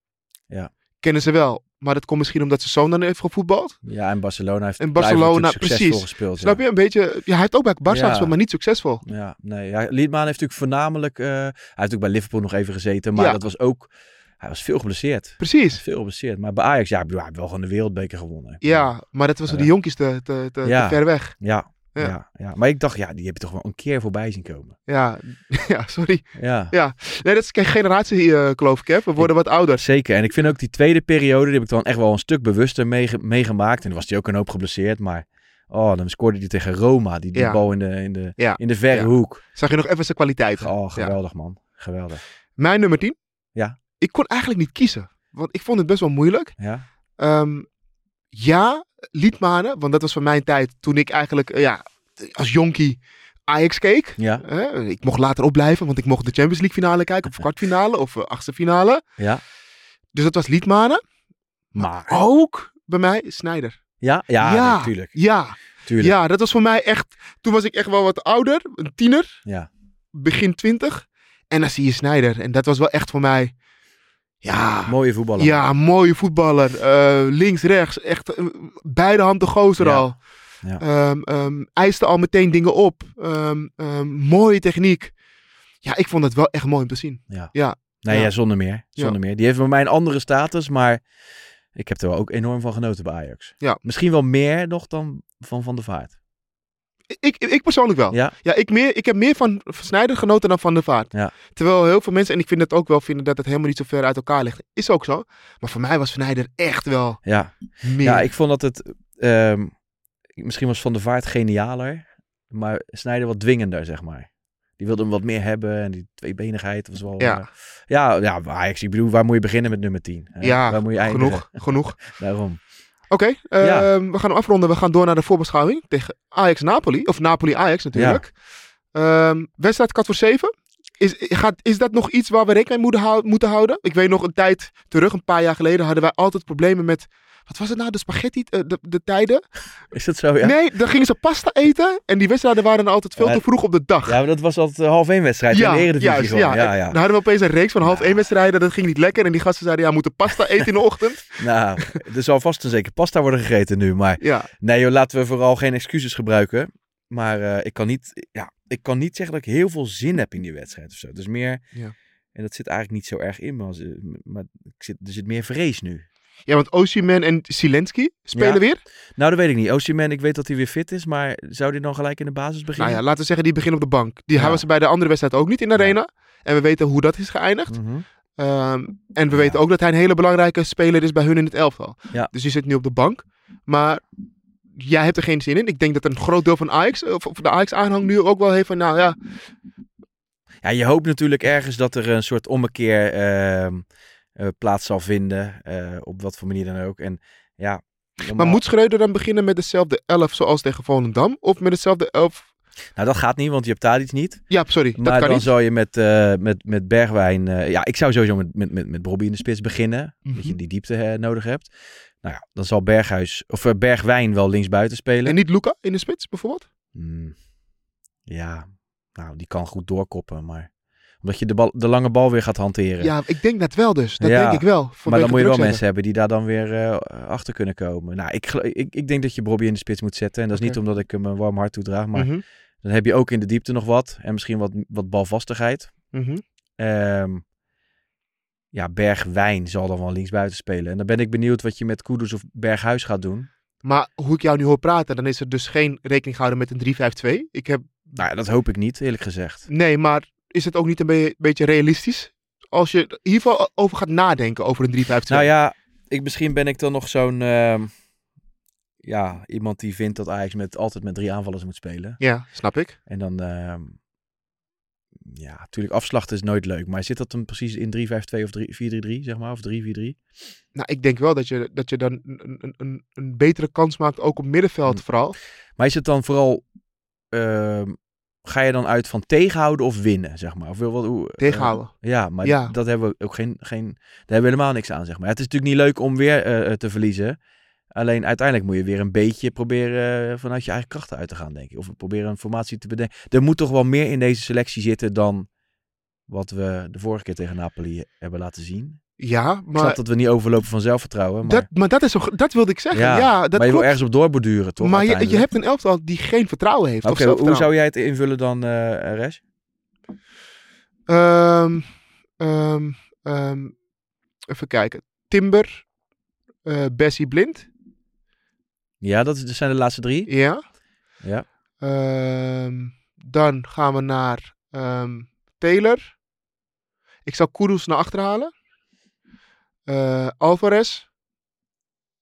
Ja. kennen ze wel. Maar dat komt misschien omdat zijn zoon dan heeft gevoetbald. Ja, en Barcelona heeft Kluivert Barcelona, precies. gespeeld. Snap je? Een beetje, ja, hij heeft ook bij Barça Ja. gespeeld, maar niet succesvol. Ja, nee. Ja, Liedman heeft natuurlijk voornamelijk... eh, hij heeft ook bij Liverpool nog even gezeten. Maar Ja. dat was ook... Hij was veel geblesseerd. Precies. Veel geblesseerd. Maar bij Ajax, ja, hij heeft wel gewoon de wereldbeker gewonnen. Ja, maar dat was voor Ja. die jonkies te, te, te, Ja. te ver weg. Ja, Ja. ja. Ja, Maar ik dacht, ja, die heb je toch wel een keer voorbij zien komen. Ja, [laughs] ja sorry. Ja, Ja, nee, dat is geen generatie, eh geloof ik. Hè. We worden wat ouder. zeker. En ik vind ook die tweede periode, die heb ik dan echt wel een stuk bewuster meege- meegemaakt. En dan was hij ook een hoop geblesseerd. Maar, oh, dan scoorde hij tegen Roma. Die, die Ja. bal in de, in de, Ja. in de verre hoek. Zag je nog even zijn kwaliteit. Oh, geweldig man. Geweldig. Mijn nummer 10. Ja. Ik kon eigenlijk niet kiezen. Want ik vond het best wel moeilijk. Ja, Ehm, ja, Liedmanen. Want dat was van mijn tijd toen ik eigenlijk eh, ja, als jonkie Ajax keek. ja, ik mocht later opblijven, want ik mocht de Champions League finale kijken. Of [laughs] kwartfinale of eh, achtste finale. ja. Dus dat was Liedmanen. Maar, Ook bij mij Snijder. ja, ja, Ja. natuurlijk. Ja, Tuurlijk. ja, dat was voor mij echt... Toen was ik echt wel wat ouder. Een tiener. Ja. Begin twintig. En dan zie je Snijder. En dat was wel echt voor mij... Ja, Mooie voetballer. Ja, mooie voetballer. Eh, links, rechts. Echt eh, beide handen gozer Ja. al. Ja. Ehm, ehm, eiste al meteen dingen op. Ehm, mooie techniek. Ja, ik vond het wel echt mooi om te zien. Ja. Ja. Nee, Ja. ja. zonder meer. Zonder meer. Die heeft bij mij een andere status, maar ik heb er wel ook enorm van genoten bij Ajax. Ja. Misschien wel meer nog dan van Van der Vaart. Ik, ik persoonlijk wel. Ja, Ja, ik, meer, ik heb meer van Sneijder genoten dan van de Vaart. Ja. Terwijl heel veel mensen, en ik vind het ook wel, vinden dat het helemaal niet zo ver uit elkaar ligt. Is ook zo. Maar voor mij was Sneijder echt wel ja. meer. ja ik vond dat het... ehm, misschien was Van der Vaart genialer, maar Snijder wat dwingender, zeg maar. Die wilde hem wat meer hebben en die tweebenigheid was wel... Ja. eh, ja, ja, Ajax, ik bedoel, waar moet je beginnen met nummer 10? hè? ja, waar moet je eindigen? genoeg. genoeg. [laughs] Daarom. Oké, ehm, Ja. we gaan hem afronden. We gaan door naar de voorbeschouwing tegen Ajax-Napoli. Of Napoli-Ajax natuurlijk. Ehm, wedstrijd kwart voor zeven. Is, gaat, is dat nog iets waar we rekening mee moeten, hou- moeten houden? Ik weet nog een tijd terug, een paar jaar geleden, hadden wij altijd problemen met... Wat was het nou? De spaghetti, eh, de, de tijden? [laughs] Is dat zo, ja? Nee, dan gingen ze pasta eten. En die wedstrijden waren dan altijd veel Ja, te vroeg op de dag. Ja, maar dat was altijd een half één wedstrijd in de Eredivisie juist, ja. Ja, ja. Dan hadden we opeens een reeks van half één wedstrijden. Dat ging niet lekker. En die gasten zeiden, ja, we moeten pasta [laughs] eten in de ochtend. Nou, er zal vast en zeker pasta worden gegeten nu. Maar Ja, nee joh, laten we vooral geen excuses gebruiken. Maar eh, ik, kan niet, ja, ik kan niet zeggen dat ik heel veel zin heb in die wedstrijd of zo. Dus meer, Ja. en dat zit eigenlijk niet zo erg in. Als, eh, maar ik zit, er zit meer vrees nu. Ja, want Osimhen en Zelensky spelen Ja. weer. Nou, dat weet ik niet. Osimhen, ik weet dat hij weer fit is, maar zou hij dan gelijk in de basis Nou beginnen? ja, laten we zeggen, die beginnen op de bank. Die Ja. was bij de andere wedstrijd ook niet in de Ja. arena. En we weten hoe dat is geëindigd. Mhm. Ehm, en we weten ook dat hij een hele belangrijke speler is bij hun in het elftal. Dus die zit nu op de bank. Maar jij hebt er geen zin in. Ik denk dat een groot deel van Ajax, of, of de Ajax-aanhang nu ook wel heeft van, nou ja, Ja, je hoopt natuurlijk ergens dat er een soort ommekeer ehm, eh, plaats zal vinden. eh, op wat voor manier dan ook. En ja, Maar moet Schreuder dan beginnen met dezelfde elf zoals tegen Volendam? Of met hetzelfde elf? Nou, dat gaat niet, want je hebt daar iets niet. Ja, sorry, dat maar kan dan niet. zou je met, eh, met, met Bergwijn... ja, ik zou sowieso met, met, met, met Bobby in de spits beginnen. Dat je Mhm. die diepte nodig hebt. Nou ja, dan zal Berghuis, of eh, Bergwijn wel linksbuiten spelen. En niet Luca in de spits bijvoorbeeld? Hmm, ja, nou, die kan goed doorkoppen, maar... Omdat je de, bal, de lange bal weer gaat hanteren. Ja, ik denk dat wel dus. Dat Ja, denk ik wel. maar dan moet je wel mensen hebben die daar dan weer eh, achter kunnen komen. Nou, ik, ik, ik denk dat je Bobby in de spits moet zetten. En dat is niet omdat ik hem een warm hart toedraag. Maar zetten. dan heb je ook in de diepte nog wat. En misschien wat, wat balvastigheid. Mhm, mhm. Ehm, ja, Bergwijn zal dan wel linksbuiten spelen. En dan ben ik benieuwd wat je met Kudus of Berghuis gaat doen. Maar hoe ik jou nu hoor praten, dan is er dus geen rekening gehouden met een 3-5-2. Ik heb, Nou ja, dat hoop ik niet, eerlijk gezegd. nee, maar is het ook niet een be- beetje realistisch? Als je geval over gaat nadenken over een 3-5-2. Nou ja, ik, misschien ben ik dan nog zo'n... ehm, ja, iemand die vindt dat Ajax met, altijd met drie aanvallers moet spelen. Ja, snap ik. En dan, ehm, ja, natuurlijk afslachten is nooit leuk. Maar zit dat dan precies in 3-5-2 of 3-4-3-3, zeg maar? Of 3-4-3? Nou, ik denk wel dat je, dat je dan een, een, een, betere kans maakt, ook op middenveld Hm. vooral. Maar is het dan vooral, ehm, ga je dan uit van tegenhouden of winnen, zeg maar? Of wil wat, hoe, eh, Tegenhouden. ja, maar Ja. dat hebben we ook geen, geen, daar hebben we helemaal niks aan, zeg maar. Het is natuurlijk niet leuk om weer eh, te verliezen. Alleen uiteindelijk moet je weer een beetje proberen eh, vanuit je eigen krachten uit te gaan, denk ik. Of proberen een formatie te bedenken. Er moet toch wel meer in deze selectie zitten dan wat we de vorige keer tegen Napoli hebben laten zien. Ja, Ik snap maar dat we niet overlopen van zelfvertrouwen. Maar, dat, maar dat, is, dat wilde ik zeggen. Ja, ja, dat maar je wil ergens op doorborduren, toch? maar je, je hebt een elftal die geen vertrouwen heeft. Oké, hoe zou jij het invullen dan, eh Resh? Ehm, ehm, ehm, even kijken. Timber, eh Bessie Blind. Ja, dat is- dat zijn de laatste drie. Ja. Ja. Ehm, dan gaan we naar ehm, Taylor. Ik zou Kudus naar achter halen. Eh, Alvarez.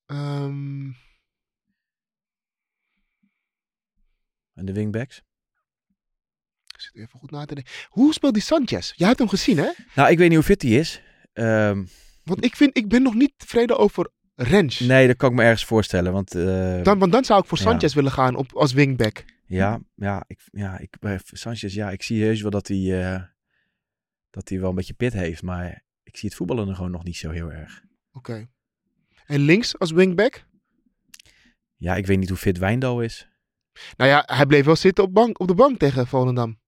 Ehm, En de wingbacks. ik zit even goed na te denken. Hoe speelt die Sanchez? Jij hebt hem gezien, hè? Nou, ik weet niet hoe fit hij is. Want ik, vind, ik ben nog niet tevreden over Rens. nee, dat kan ik me ergens voorstellen. Want eh, Dan, want dan zou ik voor Ja. Sanchez willen gaan op, als wingback. ja, ja, ik, ja, ik, bij Sanchez, ja, ik zie heus wel dat hij, eh, dat hij wel een beetje pit heeft. Maar ik zie het voetballen er gewoon nog niet zo heel erg. Oké. En links als wingback? Ja, ik weet niet hoe fit Wijndal is. Nou ja, hij bleef wel zitten op, bank, op de bank tegen Volendam.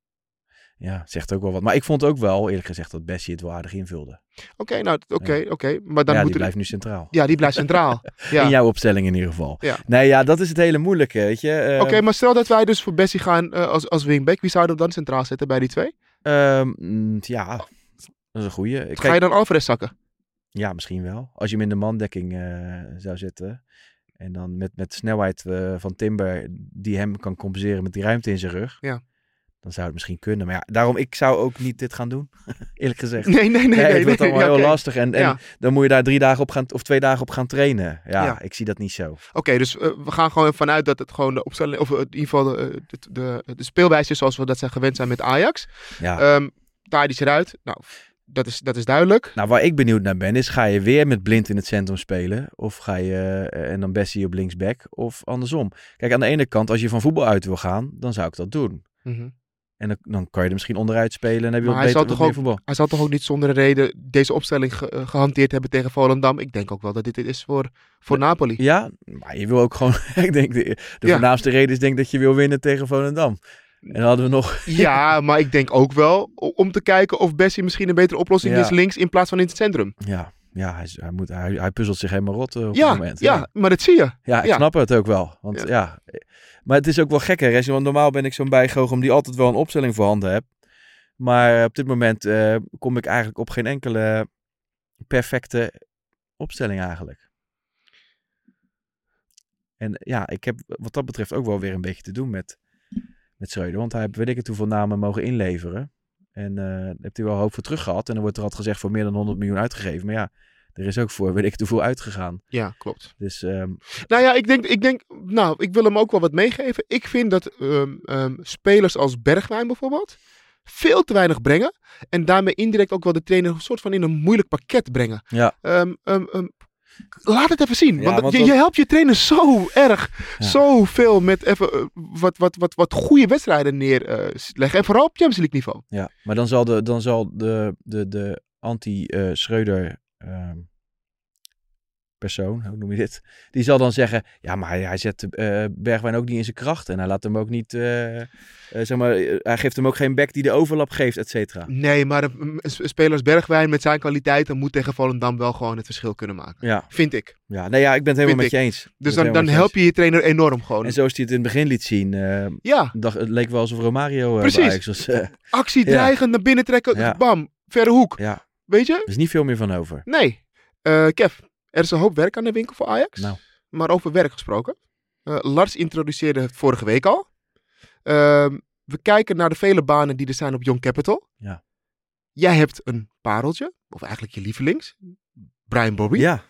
Ja, zegt ook wel wat. Maar ik vond ook wel, eerlijk gezegd, dat Bessie het wel aardig invulde. Oké, nou, oké, oké. Maar dan ja, moet die blijft nu centraal. Ja, die blijft centraal. [laughs] ja. In jouw opstelling in ieder geval. Ja. Nee, ja, dat is het hele moeilijke, weet je. Oké, maar stel dat wij dus voor Bessie gaan eh, als, als wingback. Wie zouden we dan centraal zetten bij die twee? ehm, mm, ja, dat is een goeie. Kijk, Ga je dan Alvarez zakken? Ja, misschien wel. Als je hem in de mandekking eh, zou zetten. En dan met, met snelheid eh, van Timber die hem kan compenseren met die ruimte in zijn rug. Ja. Dan zou het misschien kunnen. Maar ja, daarom, ik zou ook niet dit gaan doen. [laughs] Eerlijk gezegd. Nee, nee, nee. Nee, nee, het wordt nee, allemaal heel lastig. En, en Ja. dan moet je daar drie dagen op gaan, of twee dagen op gaan trainen. Ja, Ja. ik zie dat niet zo. Oké, dus eh, we gaan gewoon vanuit dat het gewoon de opstelling, of eh, in ieder geval de, de, de, de speelwijze is zoals we dat zijn gewend zijn met Ajax. Ja. Ehm Tadic eruit. Nou, dat is, dat is duidelijk. Nou, waar ik benieuwd naar ben, is ga je weer met Blind in het centrum spelen? Of ga je eh, en dan Bessie op linksback? Of andersom? Kijk, aan de ene kant, als je van voetbal uit wil gaan, dan zou ik dat doen. Mhm. En dan, dan kan je er misschien onderuit spelen en heb je Maar wat hij beter zal toch ook- voetbal. Hij zal toch ook niet zonder reden deze opstelling ge- eh, gehanteerd hebben tegen Volendam. Ik denk ook wel dat dit het is voor, voor Napoli. Ja, maar je wil ook gewoon... [laughs] ik denk, de, de Ja. voornaamste reden is denk dat je wil winnen tegen Volendam. En dan hadden we nog... [laughs] Ja, maar ik denk ook wel om te kijken of Bessie misschien een betere oplossing Ja. is links in plaats van in het centrum. Ja, ja hij, hij, moet, hij, hij puzzelt zich helemaal rot eh, op Ja, het moment. ja, maar dat zie je. Ja, ik ja. snap het ook wel. Want Ja. ja. Maar het is ook wel gek, hè, Want normaal ben ik zo'n bijgoochem die altijd wel een opstelling voorhanden heb. Maar op dit moment eh, kom ik eigenlijk op geen enkele perfecte opstelling eigenlijk. En ja, ik heb wat dat betreft ook wel weer een beetje te doen met, met Schreuder. Want hij heeft weet ik het hoeveel namen mogen inleveren. En eh daar heeft hij wel hoop voor terug gehad. En dan wordt er altijd gezegd voor meer dan 100 miljoen uitgegeven. Maar ja, er is ook voor weet ik het hoeveel uitgegaan. Ja, klopt. Dus ehm, Nou ja, ik denk, ik denk, nou, ik wil hem ook wel wat meegeven. Ik vind dat ehm, ehm, spelers als Bergwijn bijvoorbeeld veel te weinig brengen. En daarmee indirect ook wel de trainer een soort van in een moeilijk pakket brengen. ja, laat het even zien. Ja, want je, dat- je helpt je trainer zo erg. Ja. Zoveel met even eh, wat, wat, wat, wat goede wedstrijden neerleggen. en vooral op Champions League niveau. ja. Maar dan zal de, dan zal de, de, de anti-Schreuder ehm, persoon, hoe noem je dit? Die zal dan zeggen, ja, maar hij, hij zet eh, Bergwijn ook niet in zijn kracht. En hij laat hem ook niet, eh, eh, zeg maar, hij geeft hem ook geen back die de overlap geeft, et cetera. Nee, maar een, een speler als Bergwijn met zijn kwaliteiten moet tegen Volendam wel gewoon het verschil kunnen maken. Ja, Vind ik. ja. Nee, ja, ik ben het helemaal Vind met je eens. Dus dan, dan help je je trainer enorm gewoon. En zoals hij het in het begin liet zien, Ja, dacht, het leek wel alsof Romario uh, Precies. Was. [laughs] actie Ja. dreigend naar binnen trekken. Ja. Bam, verre hoek. ja, Weet je? er is niet veel meer van over. Nee. Kev, er is een hoop werk aan de winkel voor Ajax. Nou. Maar over werk gesproken. Eh, Lars introduceerde het vorige week al. Ehm, we kijken naar de vele banen die er zijn op Young Capital. Ja. Jij hebt een pareltje, of eigenlijk je lievelings, Brian Bobby. Ja,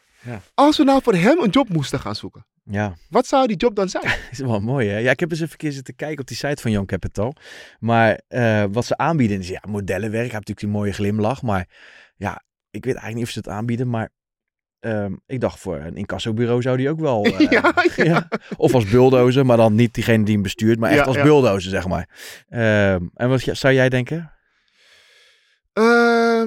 Als we nou voor hem een job moesten gaan zoeken, ja. wat zou die job dan zijn? [laughs] is wel mooi, hè? Ja, ik heb eens even een keer zitten kijken op die site van Young Capital. Maar eh, wat ze aanbieden is ja, modellenwerk. Hij heeft natuurlijk die mooie glimlach. Maar ja, ik weet eigenlijk niet of ze het aanbieden. Maar ehm, ik dacht voor een incassobureau zou die ook wel... [laughs] eh, Ja, [laughs] ja. Of als bulldozer, maar dan niet diegene die hem bestuurt. Maar echt Ja, als bulldozer, zeg maar. Ehm, en wat zou jij denken?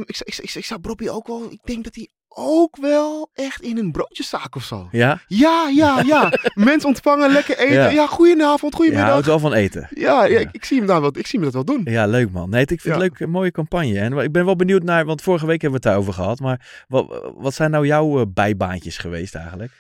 Ik, ik, ik, ik zou Bobby ook wel, ik denk dat hij ook wel echt in een broodjeszaak of zo. Ja? Ja, ja, ja. [laughs] Mensen ontvangen, lekker eten. Ja. Ja, goedenavond, goedemiddag. houdt wel van eten. Ja, ja, Ja. Ik, ik zie hem daar wel, ik zie hem dat wel doen. Ja, leuk man. Nee, ik vind het Ja. leuk, een mooie campagne. En ik ben wel benieuwd naar, want vorige week hebben we het daarover gehad. Maar wat, wat zijn nou jouw eh, bijbaantjes geweest eigenlijk?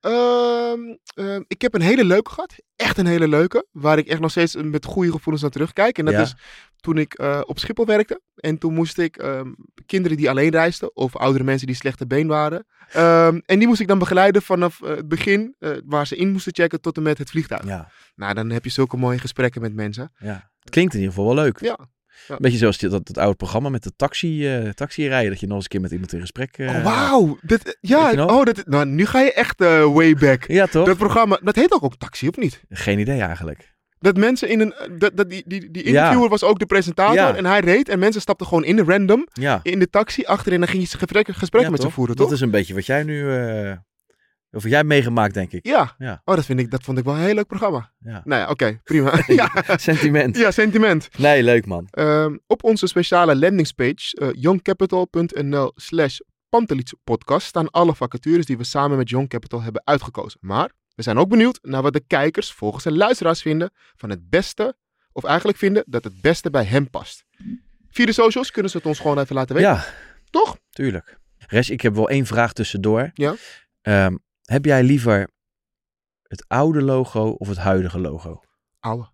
Ehm, ehm, ik heb een hele leuke gehad. Echt een hele leuke. Waar ik echt nog steeds met goede gevoelens aan terugkijk. En dat Ja. is toen ik eh, op Schiphol werkte. En toen moest ik ehm, kinderen die alleen reisden. Of oudere mensen die slechte been waren. ehm, en die moest ik dan begeleiden vanaf eh, het begin. eh, waar ze in moesten checken tot en met het vliegtuig. Ja, Nou, dan heb je zulke mooie gesprekken met mensen. ja. Het klinkt in ieder geval wel leuk. Ja. Een beetje zoals die, dat, dat oude programma met de taxi, taxi rijden. Dat je nog eens een keer met iemand in gesprek... oh, wauw. Ja, oh, dat, nou, nu ga je echt way back. Ja, toch? Dat programma, dat heet ook, ook Taxi, of niet? Geen idee eigenlijk. Dat mensen in een. Dat, dat die, die, die Ja. interviewer was ook de presentator. Ja. En hij reed. En mensen stapten gewoon in de random. Ja. In de taxi achterin. En dan ging je gesprekken, met ze toch? voeren, Dat toch? is een beetje wat jij nu... eh of wat jij meegemaakt, denk ik. Ja. Ja. Oh, dat, vind ik, dat vond ik wel een heel leuk programma. Ja. Nou ja, oké. prima. [laughs] ja. Sentiment. ja, sentiment. Nee, leuk man. Ehm, op onze speciale landingspage. eh youngcapital.nl slash podcast staan alle vacatures die we samen met Young Capital hebben uitgekozen. Maar we zijn ook benieuwd naar wat de kijkers volgens de luisteraars vinden van het beste, of eigenlijk vinden dat het beste bij hem past. Via de socials kunnen ze het ons gewoon even laten weten. Ja, Toch? tuurlijk. Res, ik heb wel één vraag tussendoor. Ja. Ehm, heb jij liever het oude logo of het huidige logo? Ouwe.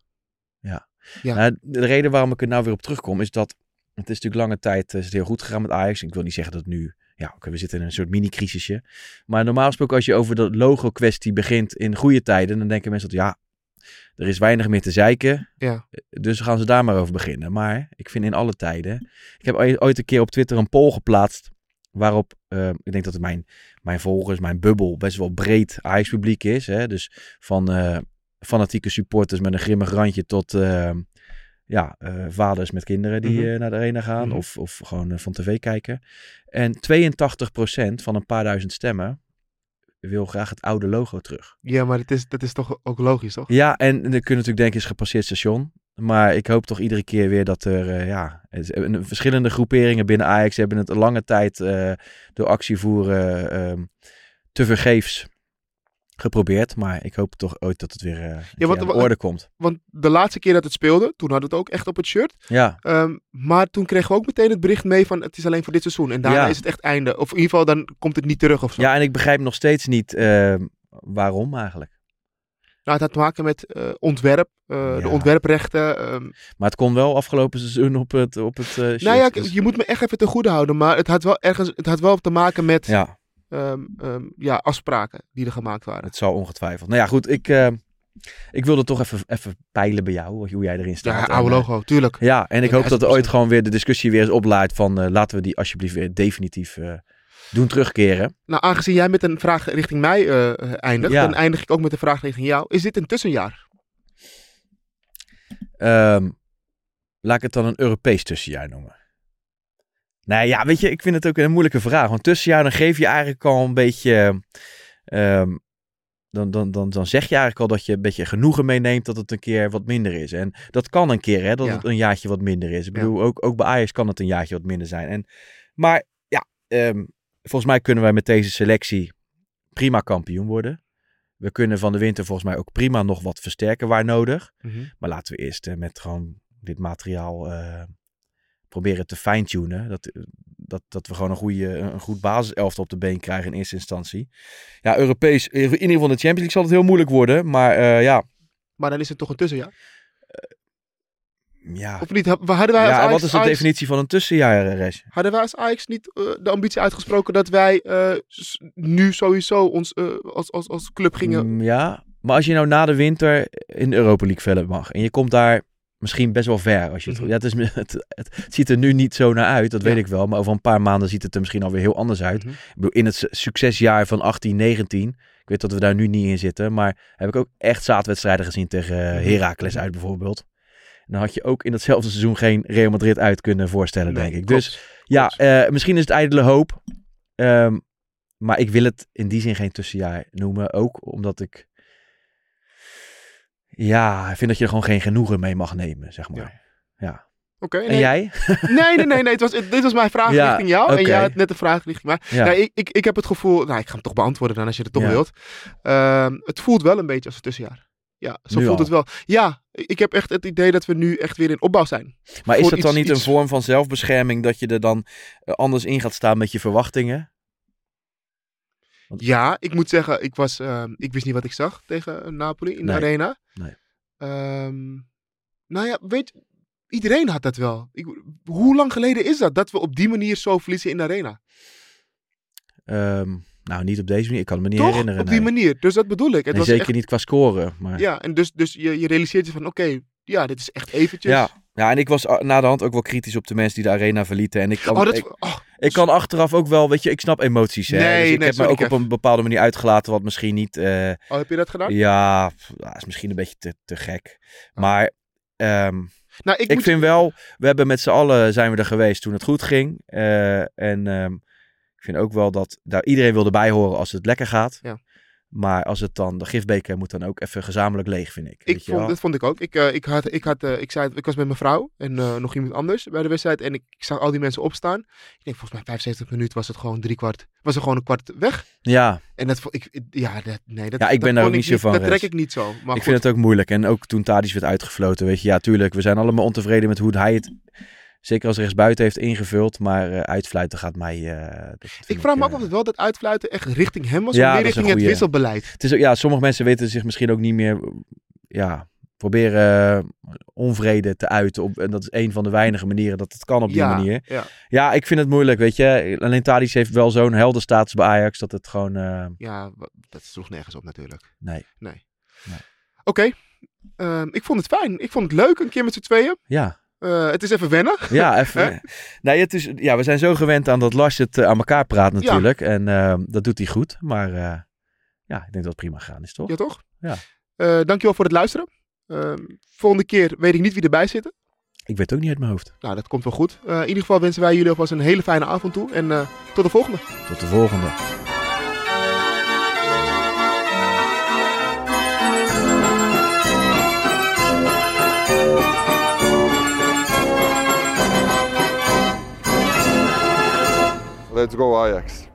Ja. Nou, de reden waarom ik er nou weer op terugkom is dat het is natuurlijk lange tijd eh, is het heel goed gegaan met Ajax. Ik wil niet zeggen dat het nu, ja, oké, we zitten in een soort mini-crisisje. Maar normaal gesproken als je over de logo-kwestie begint in goede tijden, dan denken mensen dat ja, er is weinig meer te zeiken. Ja. Dus gaan ze daar maar over beginnen. Maar ik vind in alle tijden. Ik heb ooit ooit een keer op Twitter een poll geplaatst. Waarop eh, ik denk dat mijn, mijn volgers, mijn bubbel, best wel breed Ajax-publiek is. Hè? Dus van eh, fanatieke supporters met een grimmig randje tot eh, ja, eh, vaders met kinderen die Mhm. eh, naar de arena gaan. Mhm. Of, of gewoon eh, van tv kijken. En 82% van een paar duizend stemmen wil graag het oude logo terug. Ja, maar dat is, dat is toch ook logisch, toch? Ja, en dan kun je natuurlijk denken, is gepasseerd station. Maar ik hoop toch iedere keer weer dat er, ja, verschillende groeperingen binnen Ajax hebben het een lange tijd door actie voeren ehm, te vergeefs geprobeerd. Maar ik hoop toch ooit dat het weer want- aan de wa- orde komt. Want de laatste keer dat het speelde, toen hadden we het ook echt op het shirt. Ja, Ehm, maar toen kregen we ook meteen het bericht mee van het is alleen voor dit seizoen. En daarna Ja. is het echt einde. Of in ieder geval, dan komt het niet terug of zo. ja, en ik begrijp nog steeds niet ehm, waarom eigenlijk. Nou, het had te maken met eh, ontwerp, eh, Ja. de ontwerprechten. ehm. Maar het kon wel afgelopen seizoen op het, op het shirt, nou ja, dus- je moet me echt even te goede houden, maar het had wel ergens, het had wel te maken met ja, ehm, ehm, ja, afspraken die er gemaakt waren. het zal ongetwijfeld. Nou ja, goed. Ik, eh, ik wilde toch even, even peilen bij jou, hoe jij erin staat. Ja, En, oude eh, logo, tuurlijk. Ja, en ik hoop dat er 100%. ooit gewoon weer de discussie weer eens oplaait van eh, laten we die alsjeblieft weer definitief eh, doen terugkeren. Nou, aangezien jij met een vraag richting mij eindigt, Ja. dan eindig ik ook met een vraag richting jou. Is dit een tussenjaar? Laat ik het dan een Europees tussenjaar noemen. Nou ja, weet je, ik vind het ook een moeilijke vraag. Want tussenjaar, dan geef je eigenlijk al een beetje... ehm, dan, dan, dan, dan zeg je eigenlijk al dat je een beetje genoegen meeneemt dat het een keer wat minder is. En dat kan een keer, hè, dat Ja. het een jaartje wat minder is. Ik Ja. bedoel, ook, ook bij Ajax kan het een jaartje wat minder zijn. En, maar ja, ehm, volgens mij kunnen wij met deze selectie prima kampioen worden. We kunnen van de winter volgens mij ook prima nog wat versterken waar nodig. Maar laten we eerst eh, met gewoon dit materiaal eh, proberen te fine-tunen. Dat, eh, dat, dat we gewoon een, goede, een goed basiselftal op de been krijgen in eerste instantie. Ja, Europees, in ieder geval de Champions League zal het heel moeilijk worden. Maar eh, ja, Maar dan is het toch een tussenjaar? ja. Of niet? Hadden wij als ja Ajax, wat is de Ajax- definitie van een tussenjaar, eh, Res? Hadden wij als Ajax niet eh, de ambitie uitgesproken dat wij eh, nu sowieso ons eh, als, als, als club gingen... Mm, ja, maar als je nou na de winter in de Europa League verder mag en je komt daar misschien best wel ver. Als je het, Mhm. ja, het, is, [laughs] het, het, ziet er nu niet zo naar uit, dat Ja. weet ik wel. Maar over een paar maanden ziet het er misschien alweer heel anders uit. Mhm. Ik bedoel, in het su- succesjaar van 18, 19, ik weet dat we daar nu niet in zitten, maar heb ik ook echt zaadwedstrijden gezien tegen eh, Mhm. Heracles uit bijvoorbeeld. Dan had je ook in datzelfde seizoen geen Real Madrid uit kunnen voorstellen, Nee, denk ik. klopt. Dus ja, eh, misschien is het ijdele hoop. Ehm, maar ik wil het in die zin geen tussenjaar noemen. Ook omdat ik... Ja, ik vind dat je er gewoon geen genoegen mee mag nemen, zeg maar. Ja. Oké, En nee. jij? Nee, nee, nee, nee. Het was, het- dit was mijn vraag [laughs] Ja, richting jou. En jij had net een vraag richting mij. Ja. Nou, ik, ik, ik heb het gevoel... Nou, ik ga hem toch beantwoorden dan als je het toch Ja. wilt. Ehm, het voelt wel een beetje als een tussenjaar. Ja, zo Nu voelt al? het wel. Ja, ik heb echt het idee dat we nu echt weer in opbouw zijn. Maar is dat dan iets- niet iets- een vorm van zelfbescherming dat je er dan eh, anders in gaat staan met je verwachtingen? Ja, ik moet zeggen, ik, was, ehm, ik wist niet wat ik zag tegen eh, Napoli in Nee. de arena. Nee. Ehm, nou ja, weet iedereen had dat wel. Ik, hoe lang geleden is dat, dat we op die manier zo verliezen in de arena? Ehm, nou, niet op deze manier. Ik kan het me niet Toch? herinneren. op die nee. manier. Dus dat bedoel ik. Het Nee, was zeker echt, niet qua scoren. Maar... Ja, en dus, dus je, je realiseert je van, oké, ja, dit is echt eventjes. Ja. Ja, en ik was ah, na de hand ook wel kritisch op de mensen die de arena verlieten. En ik kan, Oh, dat, ik, oh, ik kan achteraf ook wel, weet je, ik snap emoties. Hè? Nee, dus ik nee, heb me ook op een bepaalde manier uitgelaten, wat misschien niet. eh, oh, heb je dat gedaan? ja, is misschien een beetje te, te gek. Maar ehm, Nou, ik, ik moet, vind wel, we hebben met z'n allen zijn we er geweest toen het goed ging. Eh, en ehm, ik vind ook wel dat daar iedereen wil erbij horen als het lekker gaat. Ja. Maar als het dan, de gifbeker moet dan ook even gezamenlijk leeg, vind ik. Ik weet je vond, dat vond ik ook. Ik, eh, ik, had, ik, had, eh, ik, zei, ik was met mijn vrouw en eh, nog iemand anders bij de wedstrijd. En ik, ik zag al die mensen opstaan. Ik denk, volgens mij 75 minuten was het gewoon drie kwart. Was er gewoon een kwart weg. Ja, En dat vond ik, ja, dat, nee, dat, Ja, ik ben daar ook niet zo van, Dat trek ik niet zo. Maar ik vind het ook moeilijk. En ook toen Tadic werd uitgefloten, weet je, ja, tuurlijk, we zijn allemaal ontevreden met hoe hij het, zeker als rechtsbuiten, heeft ingevuld. Maar eh, uitfluiten gaat mij... eh, ik vraag me eh, af of het wel dat uitfluiten echt richting hem was. Ja, of meer richting het wisselbeleid. Het is ja, sommige mensen weten zich misschien ook niet meer, ja, proberen eh, onvrede te uiten. Op, en dat is een van de weinige manieren dat het kan op die ja, manier. Ja, Ja, ik vind het moeilijk, weet je. Alleen Tadic heeft wel zo'n heldenstatus bij Ajax dat het gewoon... eh, ja, dat sloeg nergens op natuurlijk. nee, Oké, ehm, ik vond het fijn. Ik vond het leuk, een keer met z'n tweeën. ja. Eh, het is even wennen. Ja, [laughs] even. nee, het is, ja, we zijn zo gewend aan dat Lars het eh, aan elkaar praat natuurlijk. En eh, dat doet hij goed. Maar eh, ja, ik denk dat het prima gegaan is, toch? Ja, toch? Ja. Dankjewel voor het luisteren. Ehm, volgende keer weet ik niet wie erbij zitten. Ik weet ook niet uit mijn hoofd. Nou, dat komt wel goed. In ieder geval wensen wij jullie alvast een hele fijne avond toe. En tot de volgende. Tot de volgende. Let's go Ajax.